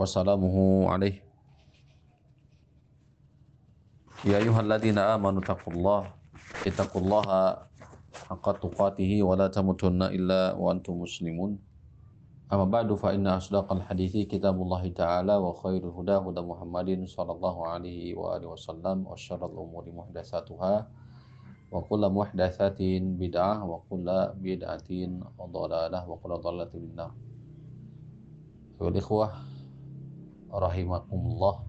wasalamuhu alaih Ya ayuhalladzina amanu taqullah Ittaqullaha haqqa tuqatihi wa la tamutunna illa wa antum muslimun Amma ba'du fa inna asdaqal hadithi kitabullah ta'ala wa khairul huda huda Muhammadin sallallahu alaihi wa alihi wasallam wa syarrul umuri muhdatsatuha wa kullu muhdatsatin bid'ah wa kullu bid'atin dhalalah wa kullu dhalalatin finnar. Wal ikhwah rahimakumullah.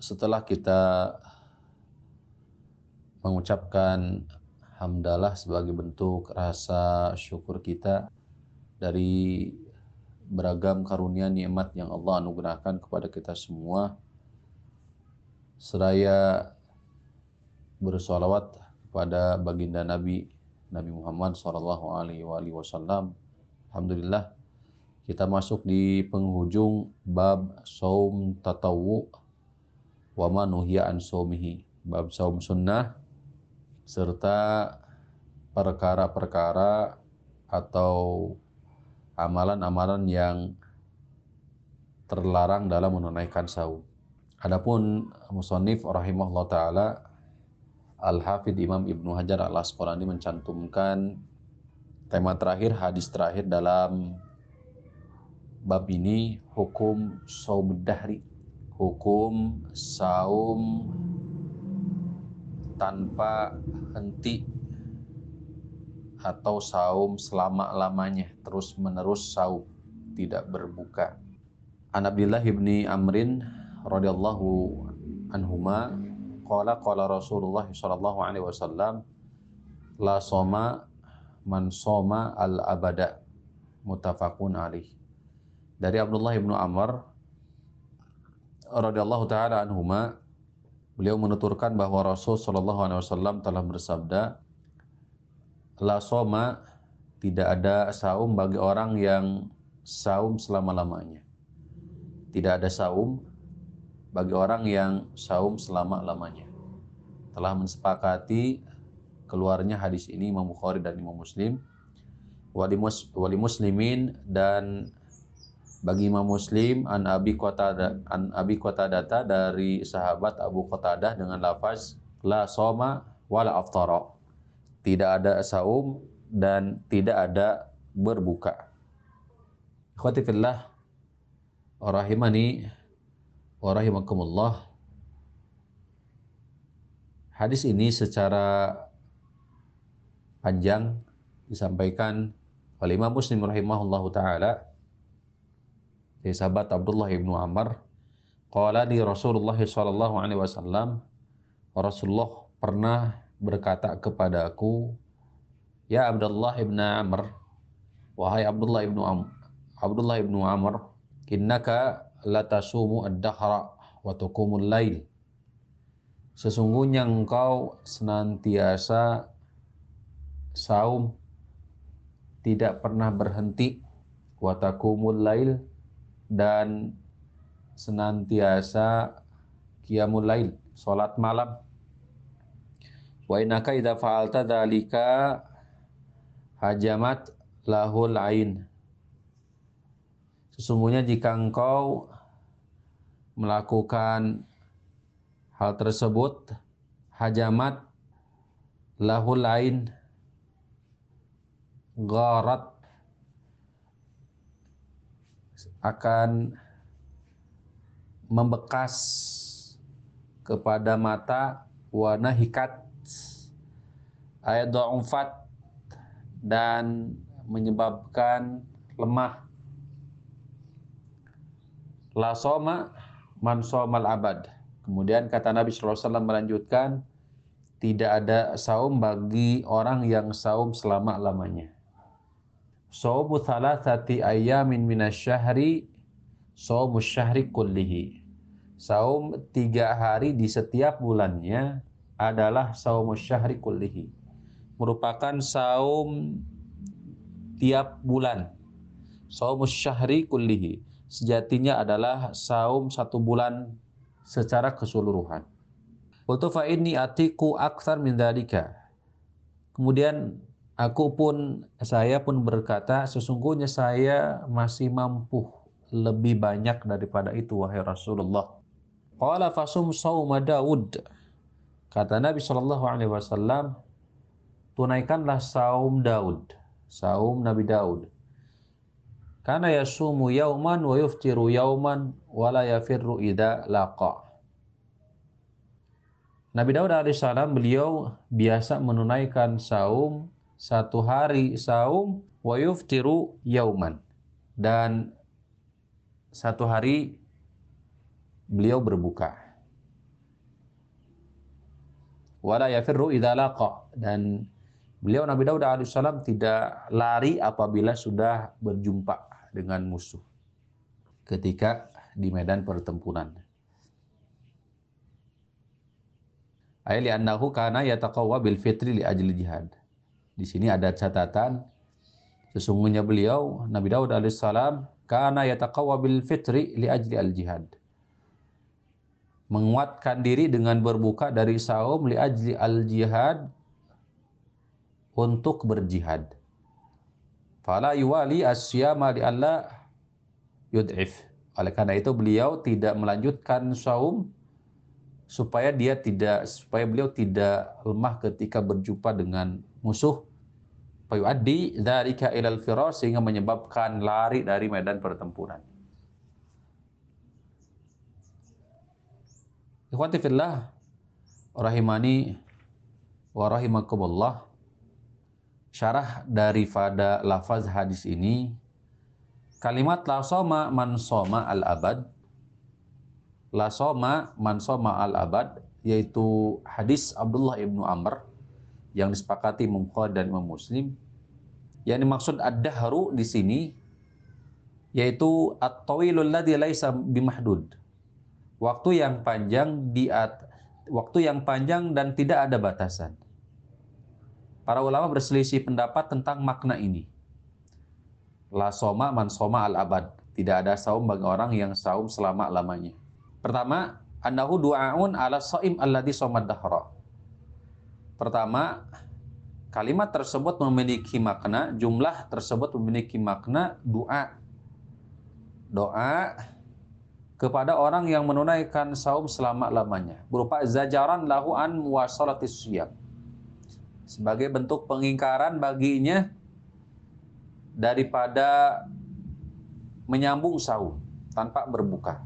Setelah kita mengucapkan hamdalah sebagai bentuk rasa syukur kita dari beragam karunia nikmat yang Allah anugerahkan kepada kita semua seraya bersolawat kepada baginda Nabi Nabi Muhammad Sallallahu Alaihi Wasallam. Alhamdulillah kita masuk di penghujung bab saum tatawu wa manuhya an saumihi. Bab saum sunnah serta perkara-perkara atau amalan-amalan yang terlarang dalam menunaikan saum. Adapun musannif rahimahullah taala Al-Hafidh Imam Ibnu Hajar Al-Asqalani mencantumkan tema terakhir, hadis terakhir dalam bab ini hukum saum dahri. Hukum saum tanpa henti atau saum selama-lamanya terus menerus saum tidak berbuka. An Abdullah ibni Amrin radhiyallahu anhuma qala qala Rasulullah sallallahu alaihi wasallam la soma man soma al abada mutafakun alaih dari Abdullah ibnu Amr radhiyallahu taala anhuma beliau menuturkan bahwa Rasul Shallallahu alaihi wasallam telah bersabda la soma tidak ada saum bagi orang yang saum selama-lamanya. Tidak ada saum bagi orang yang saum selama-lamanya. Telah mensepakati keluarnya hadis ini Imam Bukhari dan Imam Muslim wali muslimin dan bagi Imam Muslim an Abi Qatadah an Abi Qatadah dari sahabat Abu Qatadah dengan lafaz la soma wala aftara. Tidak ada saum dan tidak ada berbuka. Ikhwati fillah rahimani rahimakumullah. Hadis ini secara panjang disampaikan oleh Imam Muslim rahimahullahu taala dari sahabat Abdullah ibnu Amr Qala di Rasulullah sallallahu alaihi wasallam Rasulullah pernah berkata kepadaku Ya Abdullah ibnu Amr wahai Abdullah ibnu Amr Abdullah ibnu Amr innaka latasumu ad-dahra wa tuqumul lail. Sesungguhnya engkau senantiasa saum tidak pernah berhenti wa lail dan senantiasa qiyamul lail, salat malam. Wa innaka idza fa'alta dzalika hajamat lahul ain. Sesungguhnya jika engkau melakukan hal tersebut hajamat lahul ain gharat akan membekas kepada mata warna hikat. Ayat do'umfat dan menyebabkan lemah. La soma man somal abad. Kemudian kata Nabi SAW melanjutkan tidak ada saum bagi orang yang saum selama-lamanya Saumu thalathati ayamin minasyahri saumus syahri kullihi. Saum tiga hari di setiap bulannya adalah saumus syahri kullihi. Merupakan saum tiap bulan. Saumus syahri kullihi. Sejatinya adalah saum satu bulan secara keseluruhan. Qultu fa atiku akthar min dalika. Kemudian aku pun saya pun berkata sesungguhnya saya masih mampu lebih banyak daripada itu wahai Rasulullah. Qala fasum sauma Daud. Kata Nabi Shallallahu alaihi wasallam, tunaikanlah saum Daud, saum Nabi Daud. Karena yasumu yauman wa yuftiru yauman wa la yafirru idza laqa. Nabi Daud alaihissalam beliau biasa menunaikan saum satu hari saum wa yuftiru yauman dan satu hari beliau berbuka. Wala yafirru idza dan beliau Nabi Daud alaihissalam tidak lari apabila sudah berjumpa dengan musuh ketika di medan pertempuran. Ayat li'annahu kana yataqawwa bil fitri li ajli jihad. Di sini ada catatan sesungguhnya beliau Nabi Daud alaihissalam karena yataqawwa bil fitri li ajli al jihad. Menguatkan diri dengan berbuka dari saum li ajli al jihad untuk berjihad. Fala yuwali asyama li Allah yud'if. Oleh karena itu beliau tidak melanjutkan saum supaya dia tidak supaya beliau tidak lemah ketika berjumpa dengan musuh fayuaddi dzalika ilal firar sehingga menyebabkan lari dari medan pertempuran. Ikhwati fillah rahimani wa rahimakumullah. Syarah daripada lafaz hadis ini kalimat la soma man soma al abad la soma man soma al abad yaitu hadis Abdullah ibnu Amr yang disepakati Imam dan Imam Muslim. Yang dimaksud ad-dahru di sini yaitu at-tawilul ladzi laisa bimahdud. Waktu yang panjang di at, waktu yang panjang dan tidak ada batasan. Para ulama berselisih pendapat tentang makna ini. La soma man soma al abad. Tidak ada saum bagi orang yang saum selama-lamanya. Pertama, annahu du'aun ala saim alladhi somad dahra Pertama, kalimat tersebut memiliki makna, jumlah tersebut memiliki makna doa. Doa kepada orang yang menunaikan saum selama-lamanya. Berupa zajaran lahu an siyam. Sebagai bentuk pengingkaran baginya daripada menyambung saum tanpa berbuka.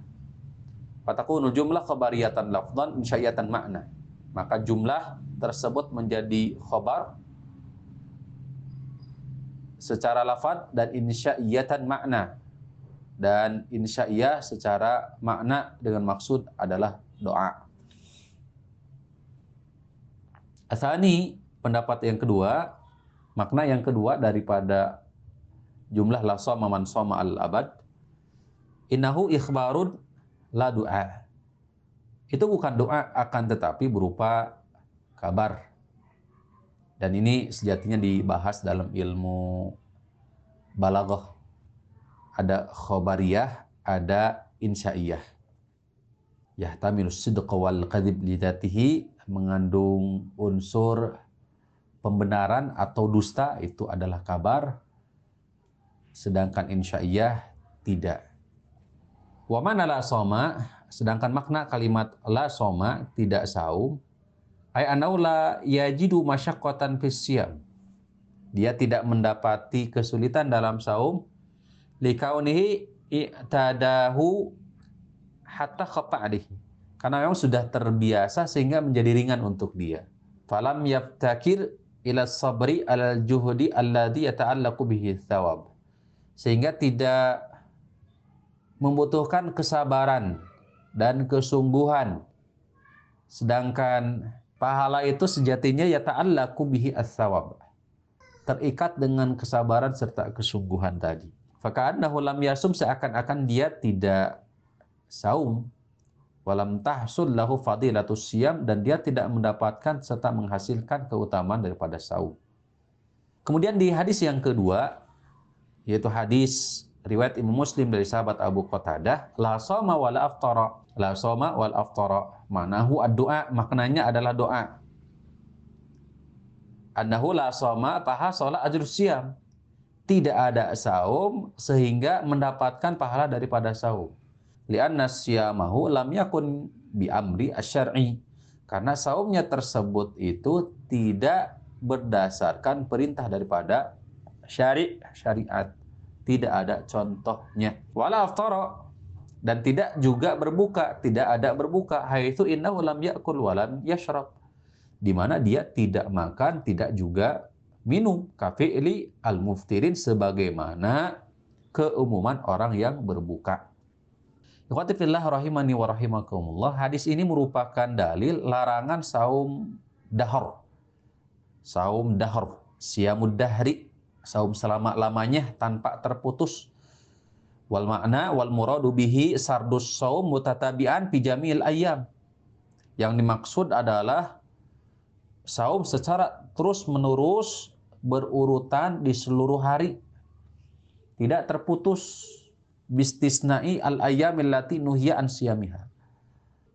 Fatakunu jumlah kebariyatan lafdan insya'iyatan makna. Maka jumlah tersebut menjadi khobar secara lafad dan insya'iyatan makna dan insya'iyah secara makna dengan maksud adalah doa. Asani pendapat yang kedua, makna yang kedua daripada jumlah la soma man soma al abad innahu ikhbarun la doa. Itu bukan doa akan tetapi berupa kabar. Dan ini sejatinya dibahas dalam ilmu balaghah. Ada khobariyah, ada insya'iyah. Yahtamilu sidqa wal kadhib lidatihi mengandung unsur pembenaran atau dusta itu adalah kabar sedangkan insya'iyah tidak. Wa mana soma sedangkan makna kalimat la soma tidak saum ay anaula yajidu masyaqqatan fisyam. Dia tidak mendapati kesulitan dalam saum likaunihi i'tadahu hatta khafa'alihi. Karena memang sudah terbiasa sehingga menjadi ringan untuk dia. Falam yaftakir ila sabri al juhudi alladhi yata'allaqu bihi thawab. Sehingga tidak membutuhkan kesabaran dan kesungguhan. Sedangkan Pahala itu sejatinya ya ta'allaku bihi as-sawab. Terikat dengan kesabaran serta kesungguhan tadi. Faka'annahu lam yasum seakan-akan dia tidak saum. Walam tahsul lahu fadilatus siyam dan dia tidak mendapatkan serta menghasilkan keutamaan daripada saum. Kemudian di hadis yang kedua, yaitu hadis riwayat Imam Muslim dari sahabat Abu Qatadah, la soma wal aftara, la soma wal aftara. Manahu ad-doa, maknanya adalah doa. Annahu la soma paha sholat ajrus siyam tidak ada saum sehingga mendapatkan pahala daripada saum. Lianna siyamahu lam yakun bi amri asyari. Karena saumnya tersebut itu tidak berdasarkan perintah daripada syari syariat. Tidak ada contohnya. Wala aftara dan tidak juga berbuka, tidak ada berbuka. Haitsu innahu lam yakul walam yashrab. Di mana dia tidak makan, tidak juga minum kafi'li al-muftirin sebagaimana keumuman orang yang berbuka. Ikhwatifillah rahimani wa rahimakumullah. Hadis ini merupakan dalil larangan saum dahar. Saum dahar, siamud dahri, saum selama-lamanya tanpa terputus. Wal makna wal muradu bihi sardus saum mutatabi'an pijamil ayam. Yang dimaksud adalah saum secara terus menerus berurutan di seluruh hari. Tidak terputus bistisnai al-ayyamil lati nuhya an siyamiha.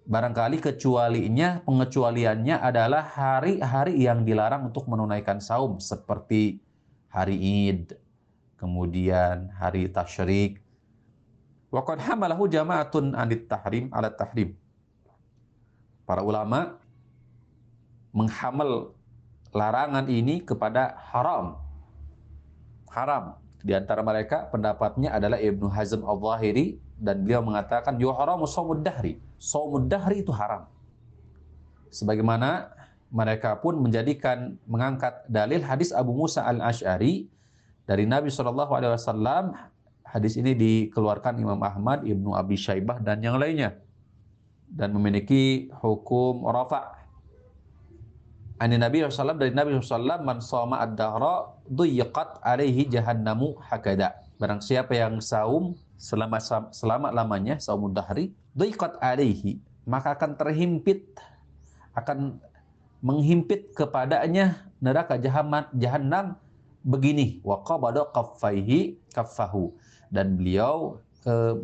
Barangkali kecualinya, pengecualiannya adalah hari-hari yang dilarang untuk menunaikan saum seperti hari Id, kemudian hari tasyrik. Wa qad hamalahu jama'atun anit tahrim ala tahrim. Para ulama menghamal larangan ini kepada haram. Haram. Di antara mereka pendapatnya adalah Ibnu Hazm al-Zahiri dan beliau mengatakan yuharamu saumud dahri. Saumud dahri itu haram. Sebagaimana mereka pun menjadikan mengangkat dalil hadis Abu Musa al-Ash'ari dari Nabi SAW. Hadis ini dikeluarkan Imam Ahmad, Ibnu Abi Syaibah dan yang lainnya. Dan memiliki hukum rafa' Ani Nabi SAW dari Nabi SAW man soma ad-dahra duyiqat alaihi jahannamu hakada. Barang siapa yang saum selama selama lamanya saum dahri duyiqat alaihi maka akan terhimpit akan menghimpit kepadanya neraka jahanam jahannam begini. Wa qabada kaffaihi kaffahu dan beliau eh,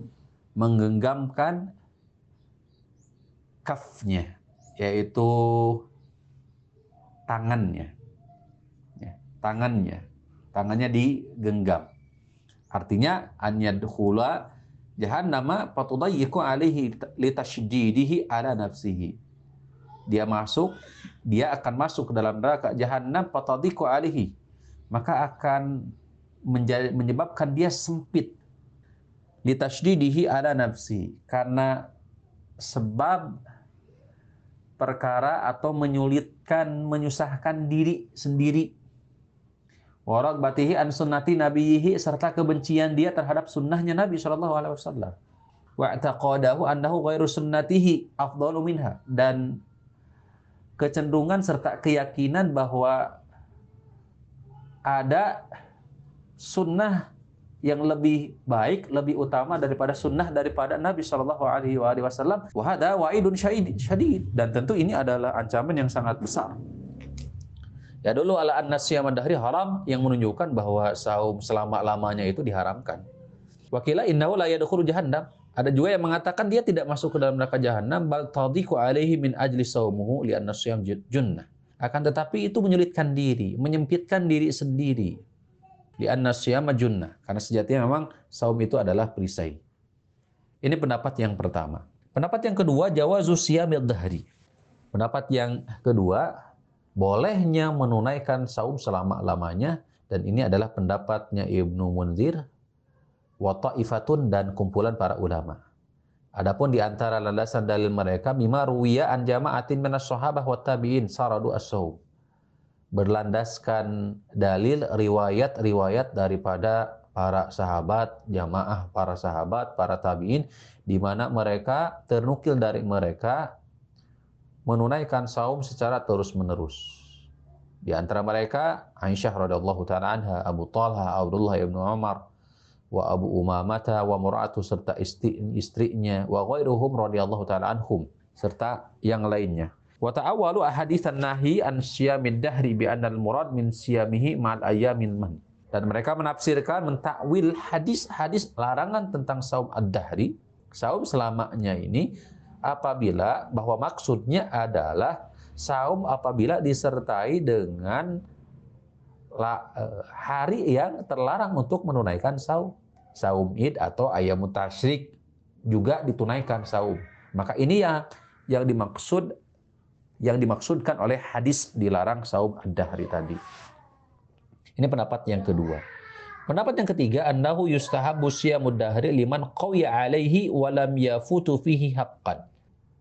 menggenggamkan kafnya yaitu tangannya. Ya, tangannya. Tangannya digenggam. Artinya an yadkhula jahannama fatudayyiqu alaihi litashdidihi ala nafsihi. Dia masuk, dia akan masuk ke dalam neraka jahannam fatadiqu alaihi. Maka akan menyebabkan dia sempit. Litashdidihi ala nafsi. Karena sebab perkara atau menyulitkan, menyusahkan diri sendiri. Warak batihi an sunnati nabiyihi serta kebencian dia terhadap sunnahnya Nabi Shallallahu Alaihi Wasallam. Wa'taqadahu annahu ghairu sunnatihi afdalu minha dan kecenderungan serta keyakinan bahwa ada sunnah yang lebih baik, lebih utama daripada sunnah daripada Nabi Shallallahu Alaihi Wasallam. Wahada wa'idun syadid dan tentu ini adalah ancaman yang sangat besar. Ya dulu ala an dari haram yang menunjukkan bahwa saum selama lamanya itu diharamkan. Wakila innahu la yadkhulu jahannam. Ada juga yang mengatakan dia tidak masuk ke dalam neraka jahanam bal tadiqu alaihi min ajli saumuhu li anna junnah. Akan tetapi itu menyulitkan diri, menyempitkan diri sendiri di anna syama junnah. Karena sejatinya memang saum itu adalah perisai. Ini pendapat yang pertama. Pendapat yang kedua, jawazu siyamil dahri. Pendapat yang kedua, bolehnya menunaikan saum selama-lamanya dan ini adalah pendapatnya Ibnu Munzir wa ta'ifatun dan kumpulan para ulama. Adapun di antara landasan dalil mereka bima ruwiya an jama'atin minas sahabah wa tabi'in saradu as-saum berlandaskan dalil riwayat-riwayat daripada para sahabat, jamaah para sahabat, para tabi'in di mana mereka ternukil dari mereka menunaikan saum secara terus-menerus. Di antara mereka Aisyah radhiyallahu taala anha, Abu Talha, Abdullah ibnu Umar, wa Abu Umamata wa Muratu serta istri, istrinya wa ghairuhum radhiyallahu taala anhum serta yang lainnya. Wa ta'awwalu ahaditsan nahi an siyamid dahri bi annal murad min siyamihi ma'al ayamin man. Dan mereka menafsirkan mentakwil hadis-hadis larangan tentang saum ad-dahri, saum selamanya ini apabila bahwa maksudnya adalah saum apabila disertai dengan eh, hari yang terlarang untuk menunaikan saum saum id atau ayam tasyrik juga ditunaikan saum. Maka ini yang yang dimaksud yang dimaksudkan oleh hadis dilarang saum ad-dahri tadi. Ini pendapat yang kedua. Pendapat yang ketiga, annahu yustahabu siyamud dahri liman qawiya alaihi wa lam yafutu fihi haqqan.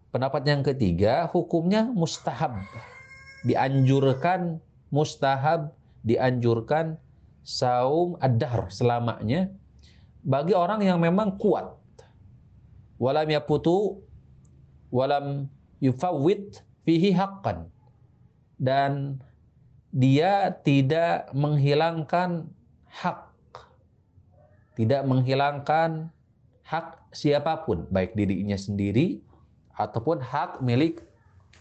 Pendapat yang ketiga, hukumnya mustahab. Dianjurkan mustahab, dianjurkan saum ad-dahr selamanya bagi orang yang memang kuat. Walam yaputu walam yufawwid fihi haqqan. Dan dia tidak menghilangkan hak. Tidak menghilangkan hak siapa pun, baik dirinya sendiri ataupun hak milik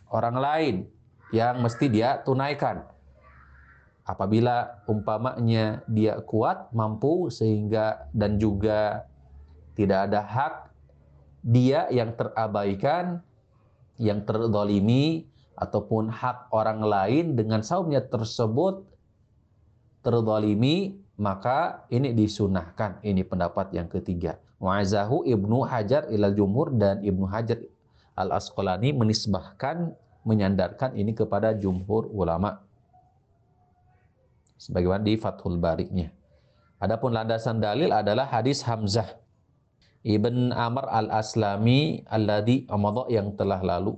orang lain yang mesti dia tunaikan apabila umpamanya dia kuat, mampu sehingga dan juga tidak ada hak dia yang terabaikan, yang terdolimi ataupun hak orang lain dengan saumnya tersebut terdolimi maka ini disunahkan. Ini pendapat yang ketiga. Mu'azahu Ibnu Hajar ilal Jumhur dan Ibnu Hajar al-Asqalani menisbahkan, menyandarkan ini kepada jumhur ulama sebagaimana di Fathul Bariknya. Adapun landasan dalil adalah hadis Hamzah Ibn Amr al-Aslami alladhi amadha yang telah lalu.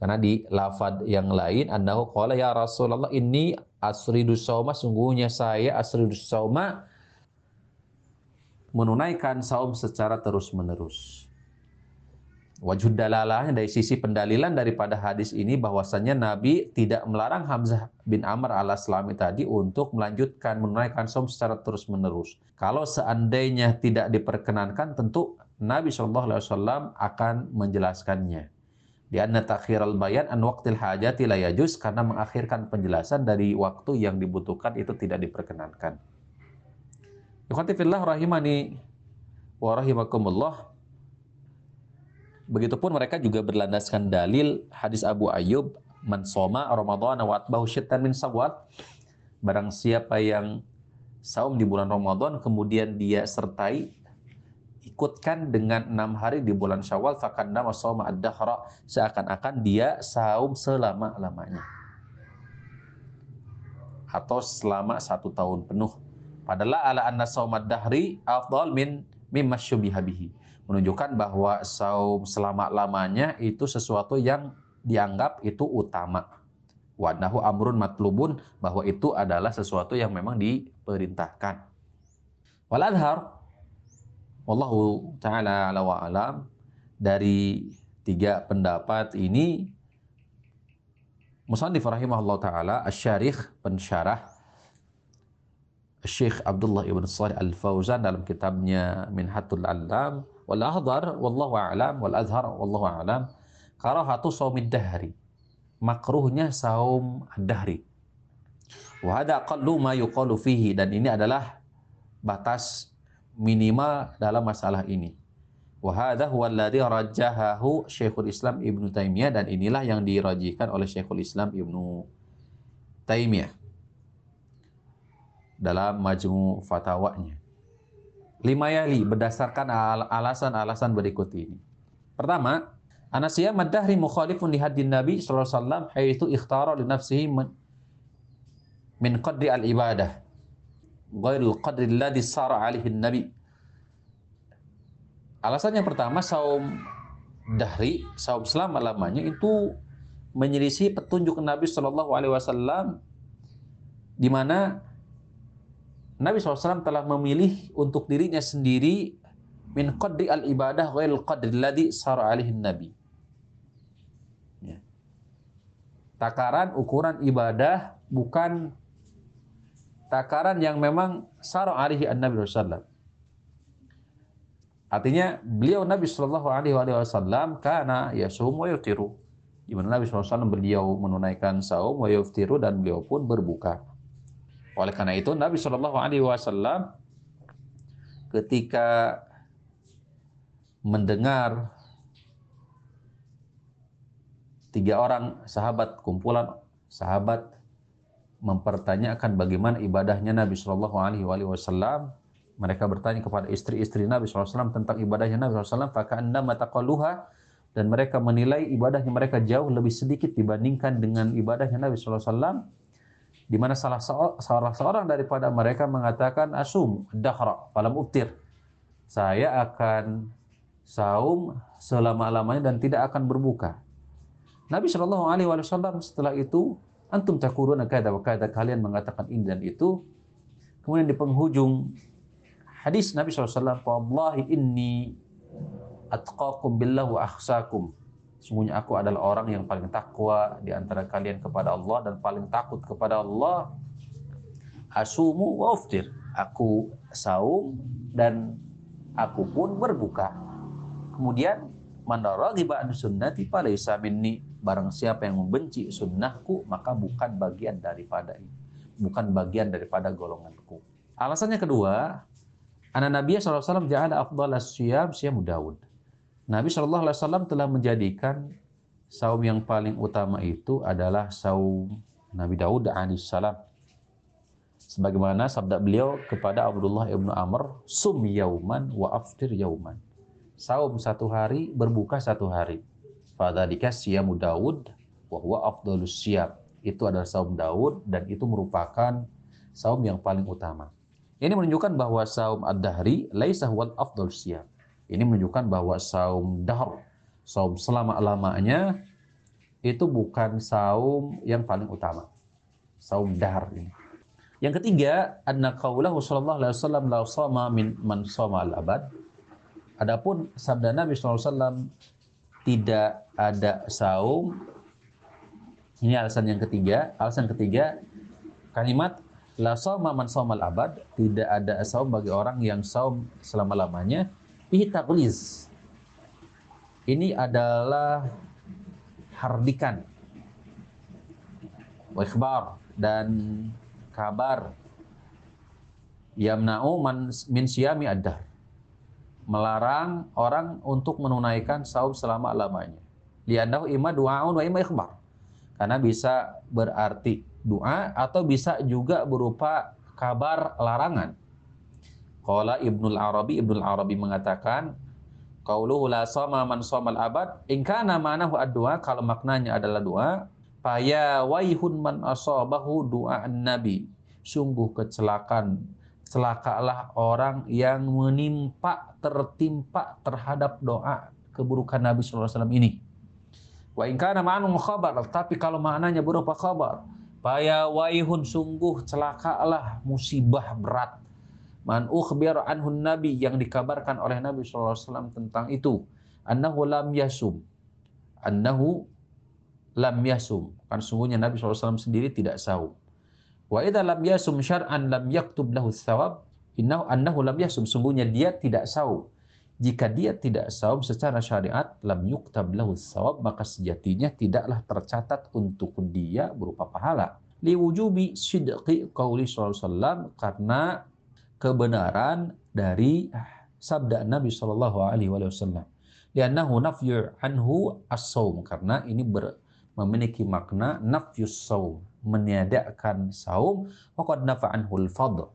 Karena di lafad yang lain annahu qala ya Rasulullah ini asridus sauma sungguhnya saya asridus sauma menunaikan saum secara terus-menerus. Wajud dalalahnya dari sisi pendalilan daripada hadis ini bahwasannya Nabi tidak melarang Hamzah bin Amr al-Aslami tadi untuk melanjutkan menunaikan som secara terus-menerus. Kalau seandainya tidak diperkenankan tentu Nabi SAW akan menjelaskannya. Di anna al bayan an waqtil hajati la karena mengakhirkan penjelasan dari waktu yang dibutuhkan itu tidak diperkenankan. Yukatifillah rahimani wa rahimakumullah Begitupun mereka juga berlandaskan dalil hadis Abu Ayyub man soma Ramadan wa atbahu min sawal. Barang siapa yang saum di bulan Ramadan kemudian dia sertai ikutkan dengan enam hari di bulan Syawal fakanda masoma ad-dahra seakan-akan dia saum selama-lamanya atau selama satu tahun penuh. Padahal ala anna saumad dahri afdal min mimma syubiha bihi menunjukkan bahwa saum selama-lamanya itu sesuatu yang dianggap itu utama. Wanahu amrun matlubun bahwa itu adalah sesuatu yang memang diperintahkan. Wal adhar wallahu taala ala wa alam. Dari tiga pendapat ini Musannif rahimahullah taala asy-syarikh pensyarah Syekh Abdullah Ibn Salih Al-Fauzan dalam kitabnya Minhatul Alam wal ahdar wallahu a'lam. Wal azhar wallahu a'lam. Karahatu saumid dahri. Makruhnya saum dahri wa hada ma yuqalu fihi. Dan ini adalah batas minimal dalam masalah ini wa hadha huwa alladhi rajjahahu Syekhul Islam Ibnu Taimiyah dan inilah yang dirajikan oleh Syekhul Islam Ibnu Taimiyah dalam majmu fatwanya. Lima yali berdasarkan alasan-alasan berikut ini. Pertama, anasiyah madahri mukhalifun li haddin Nabi sallallahu alaihi wasallam haitsu ikhtara li nafsihi min qadri al-ibadah ghairul qadri alladhi sara alaihi nabi Alasan yang pertama saum dahri, saum selama-lamanya itu menyelisih petunjuk Nabi Shallallahu alaihi wasallam di mana Nabi SAW telah memilih untuk dirinya sendiri min qadri al ibadah ghail qadri ladhi sara nabi. Ya. Takaran ukuran ibadah bukan takaran yang memang sara alihi an nabi SAW. Artinya beliau Nabi Shallallahu Alaihi Wasallam karena ya wa yuftiru. Di mana Nabi SAW beliau menunaikan saum wa yuftiru dan beliau pun berbuka. Oleh karena itu Nabi Shallallahu Alaihi Wasallam ketika mendengar tiga orang sahabat kumpulan sahabat mempertanyakan bagaimana ibadahnya Nabi Shallallahu Alaihi Wasallam mereka bertanya kepada istri-istri Nabi SAW tentang ibadahnya Nabi SAW, faka'anna mataqalluha dan mereka menilai ibadahnya mereka jauh lebih sedikit dibandingkan dengan ibadahnya Nabi SAW, di mana salah, salah seorang daripada mereka mengatakan asum dahra falam uftir. Saya akan saum selama-lamanya dan tidak akan berbuka. Nabi Shallallahu Alaihi Wasallam setelah itu antum takuruna kada wa kada kalian mengatakan ini dan itu. Kemudian di penghujung hadis Nabi SAW, Wallahi inni atqakum billah wa akhsakum. Sungguhnya aku adalah orang yang paling takwa di antara kalian kepada Allah dan paling takut kepada Allah. Asumu wa uftir. Aku saum dan aku pun berbuka. Kemudian man raghiba an sunnati falaysa minni. Barang siapa yang membenci sunnahku maka bukan bagian daripada. Bukan bagian daripada golonganku. Alasannya kedua, Anak Nabi SAW ja'ala afdal siyam Daud. Nabi SAW telah menjadikan saum yang paling utama itu adalah saum Nabi Daud alaihissalam. Sebagaimana sabda beliau kepada Abdullah ibnu Amr, sum yauman wa aftir yauman. Saum satu hari, berbuka satu hari. Fadhalika siyamu Daud wa huwa afdalus siyam. Itu adalah saum Daud dan itu merupakan saum yang paling utama. Ini menunjukkan bahwa saum ad-dahri laisa huwal afdal siyam. Ini menunjukkan bahwa saum dahr, saum selama-lamanya itu bukan saum yang paling utama. Saum dahr ini. Yang ketiga, anna qaulahu sallallahu alaihi wasallam la sama min man sama al-abad. Adapun sabda Nabi SAW tidak ada saum. Ini alasan yang ketiga. Alasan ketiga, kalimat La sawma man sawmal abad, tidak ada saum bagi orang yang saum selama-lamanya. Tagliz. Ini adalah hardikan. Wa dan kabar. Yamna'u man min siyami ad Melarang orang untuk menunaikan saum selama-lamanya. Liannahu ima du'aun wa ima ikhbar. Karena bisa berarti doa atau bisa juga berupa kabar larangan. Qala Ibnul Arabi Ibnul Arabi mengatakan qauluhu la sama man shamal abad in kana ma'nahu ad-du'a kalau maknanya adalah doa faya waihun man asabahu doa nabi sungguh kecelakaan celakalah orang yang menimpa tertimpa terhadap doa keburukan Nabi wasallam ini wa in kana ma'nahu khabar tapi kalau maknanya berupa khabar Faya waihun sungguh celakalah musibah berat. Man ukhbir anhun nabi yang dikabarkan oleh Nabi SAW tentang itu. Annahu lam yasum. Annahu lam yasum. Kan sungguhnya Nabi SAW sendiri tidak saum. Wa idha lam yasum syar'an lam yaktub lahu thawab. Innahu annahu lam yasum. Sungguhnya dia tidak saum jika dia tidak saum secara syariat lam yuktab lahu sawab maka sejatinya tidaklah tercatat untuk dia berupa pahala li wujubi sidqi qauli sallallahu karena kebenaran dari sabda Nabi sallallahu alaihi wasallam liannahu nafyu anhu as-saum karena ini ber, memiliki makna nafyus saum meniadakan saum waqad nafa'anhu al-fadl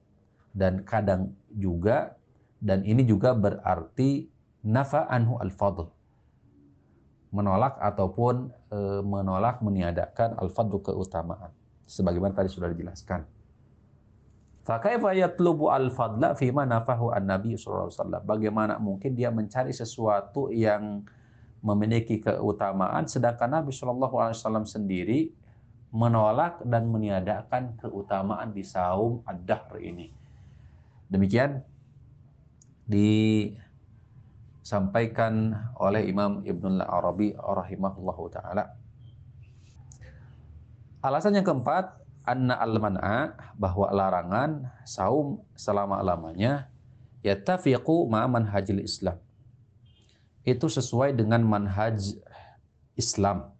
dan kadang juga dan ini juga berarti nafa anhu al-fadl. Menolak ataupun e, menolak meniadakan al-fadl keutamaan. Sebagaimana tadi sudah dijelaskan. Fakaifa yatlubu al-fadla fima nafahu an-nabi sallallahu alaihi wasallam. Bagaimana mungkin dia mencari sesuatu yang memiliki keutamaan sedangkan Nabi sallallahu alaihi wasallam sendiri menolak dan meniadakan keutamaan di saum ad-dahr ini. Demikian disampaikan oleh Imam Ibnul Arabi rahimahullahu taala. Alasan yang keempat, anna al-man'a bahwa larangan saum selama-lamanya yatafiqu ma'aman hajil Islam. itu sesuai dengan manhaj Islam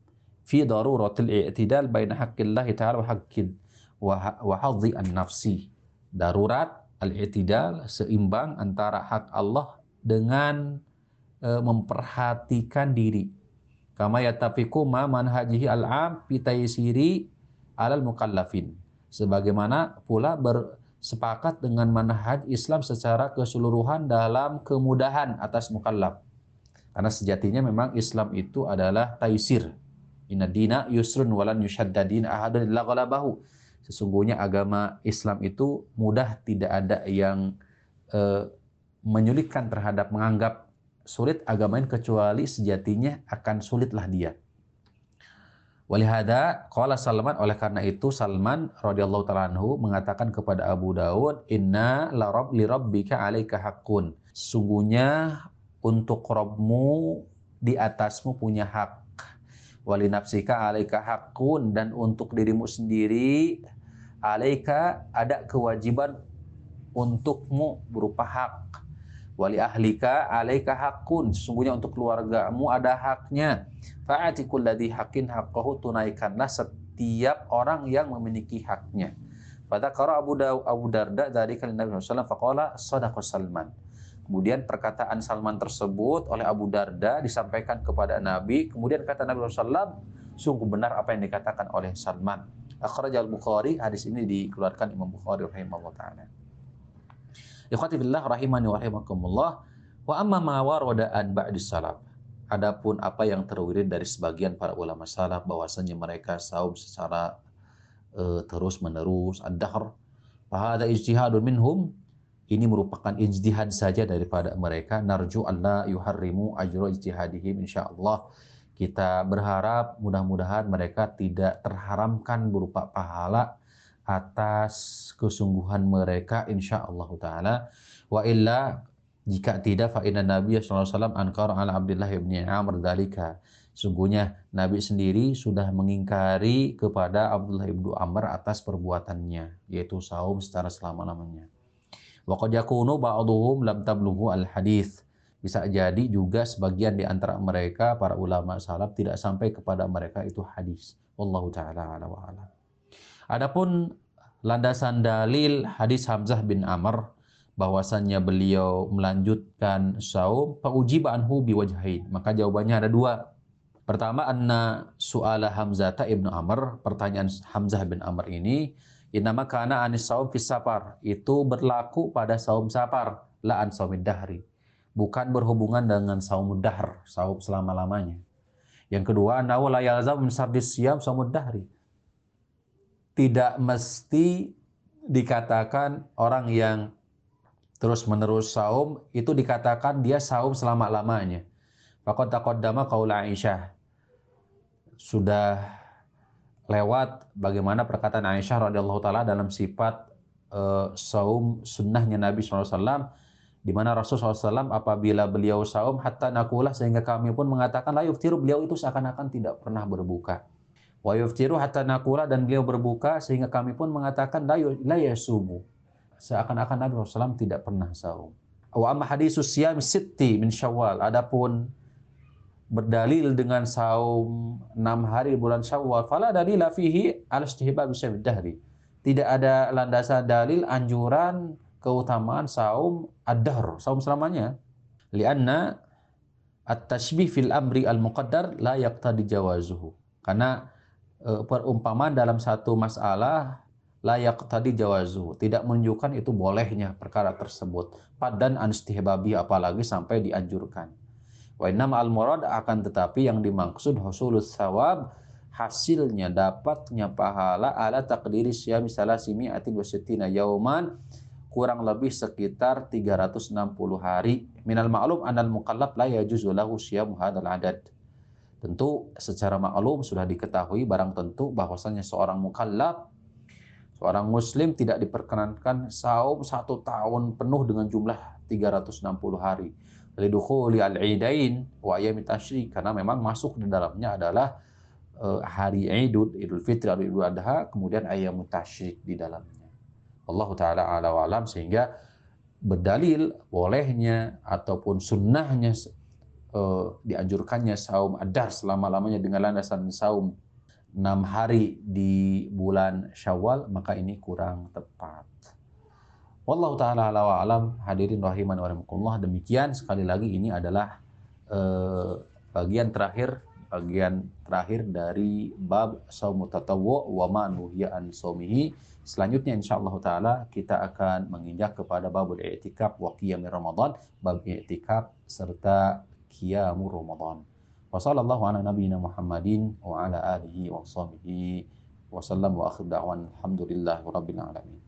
daruratil i'tidal baina haqqillahi ta'ala wa haqqin wa hadhi an-nafsi. Darurat al-i'tidal seimbang antara hak Allah dengan e, memperhatikan diri. Kama yatafiku ma manhajihi al-am fi taysiri alal mukallafin. Sebagaimana pula bersepakat dengan manhaj Islam secara keseluruhan dalam kemudahan atas mukallaf. Karena sejatinya memang Islam itu adalah taisir, Inna dina yusrun walan yushaddadin ahadun illa ghalabahu. Sesungguhnya agama Islam itu mudah, tidak ada yang uh, menyulitkan terhadap menganggap sulit agama ini kecuali sejatinya akan sulitlah dia. Walihada qala Salman oleh karena itu Salman radhiyallahu taala anhu mengatakan kepada Abu Daud inna la rabb li rabbika alaika haqqun. Sungguhnya untuk Rabbmu di atasmu punya hak wali nafsika alaika hakun dan untuk dirimu sendiri alaika ada kewajiban untukmu berupa hak. Wali ahlika alaika hakun sesungguhnya untuk keluargamu ada haknya. Fa'ati kulladhi hakin haqqahu tunaikanlah setiap orang yang memiliki haknya. Pada kara Abu, Abu Darda dari kali Nabi SAW faqala sadaqah Salman Kemudian perkataan Salman tersebut oleh Abu Darda disampaikan kepada Nabi. Kemudian kata Nabi SAW, sungguh benar apa yang dikatakan oleh Salman. Akhrajal Bukhari, hadis ini dikeluarkan Imam Bukhari rahimahullah ta'ala. Ikhwati billah rahimani wa rahimakumullah. Wa amma ma warada'an ba'dis salaf. Adapun apa yang terwirid dari sebagian para ulama salaf bahwasanya mereka saum secara uh, terus menerus ad-dahr. Fahada ijtihadun minhum ini merupakan ijtihad saja daripada mereka. Narju Allah yuharrimu ajro ijtihadihim insyaallah. Kita berharap mudah-mudahan mereka tidak terharamkan berupa pahala atas kesungguhan mereka insyaallah taala. Wa illa jika tidak fa inna nabiy sallallahu alaihi wasallam ankara ala Abdullah bin Amr dalika sungguhnya Nabi sendiri sudah mengingkari kepada Abdullah bin Amr atas perbuatannya yaitu saum secara selama-lamanya Wa qad yakunu ba'dhum lam tablughu al hadis. Bisa jadi juga sebagian di antara mereka para ulama salaf tidak sampai kepada mereka itu hadis. Wallahu taala ala wa ala. Adapun landasan dalil hadis Hamzah bin Amr bahwasannya beliau melanjutkan saum faujiba anhu biwajhain. Maka jawabannya ada dua. Pertama anna su'ala Hamzah ibnu Amr, pertanyaan Hamzah bin Amr ini Inama kana anis saum fis safar. Itu berlaku pada saum safar. La an saumid dahri. Bukan berhubungan dengan saum dahr. Saum selama-lamanya. Yang kedua, anahu la yalzam min sardis siyam dahri. Tidak mesti dikatakan orang yang terus-menerus saum itu dikatakan dia saum selama-lamanya. Faqad taqaddama qaul Aisyah. Sudah lewat bagaimana perkataan Aisyah radhiyallahu taala dalam sifat uh, saum sunnahnya Nabi SAW di mana Rasul SAW apabila beliau saum hatta nakulah sehingga kami pun mengatakan la yuftiru beliau itu seakan-akan tidak pernah berbuka. Wa yuftiru hatta nakulah dan beliau berbuka sehingga kami pun mengatakan la, la yasumu. Seakan-akan Nabi SAW tidak pernah saum. Wa amma hadisus siyam sitti min syawal. Adapun berdalil dengan saum enam hari bulan Syawal. Fala dalila fihi al istihbab dahri. Tidak ada landasan dalil anjuran keutamaan saum ad-dahr saum selamanya. Lianna at-tashbih fil amri al-muqaddar la yaqtadi jawazuhu. Karena e, perumpamaan dalam satu masalah layak tadi jawazu tidak menunjukkan itu bolehnya perkara tersebut. Padan anistihbabi apalagi sampai dianjurkan Wa innama al murad akan tetapi yang dimaksud husulus sawab hasilnya dapatnya pahala ala takdiri syam salasimi atin wasittina yauman kurang lebih sekitar 360 hari. Minal ma'lum anal mukallaf la yajuzu lahu syam hadal adad. Tentu secara maklum sudah diketahui barang tentu bahwasanya seorang mukallaf seorang muslim tidak diperkenankan saum satu tahun penuh dengan jumlah 360 hari. Lidukhuli al-idain wa ayami tasyrik karena memang masuk di dalamnya adalah uh, hari Idul Idul Fitri atau Idul Adha kemudian ayam tasyrik di dalamnya. Allah taala ala wa alam. Sehingga berdalil bolehnya ataupun sunnahnya uh, dianjurkannya saum adar selama-lamanya dengan landasan saum enam hari di bulan Syawal maka ini kurang tepat. Wallahu taala ala wa alam hadirin rahiman wa demikian sekali lagi ini adalah uh, bagian terakhir bagian terakhir dari bab saum tatawwu wa ma an saumihi. Selanjutnya insyaallah taala kita akan menginjak kepada babul i'tikaf wa qiyamir Ramadan, bab i'tikaf serta qiyamul Ramadan. Wa sallallahu ala Muhammadin wa ala alihi wa sahbihi wa sallam wa akhir da'wan alhamdulillahi rabbil alamin.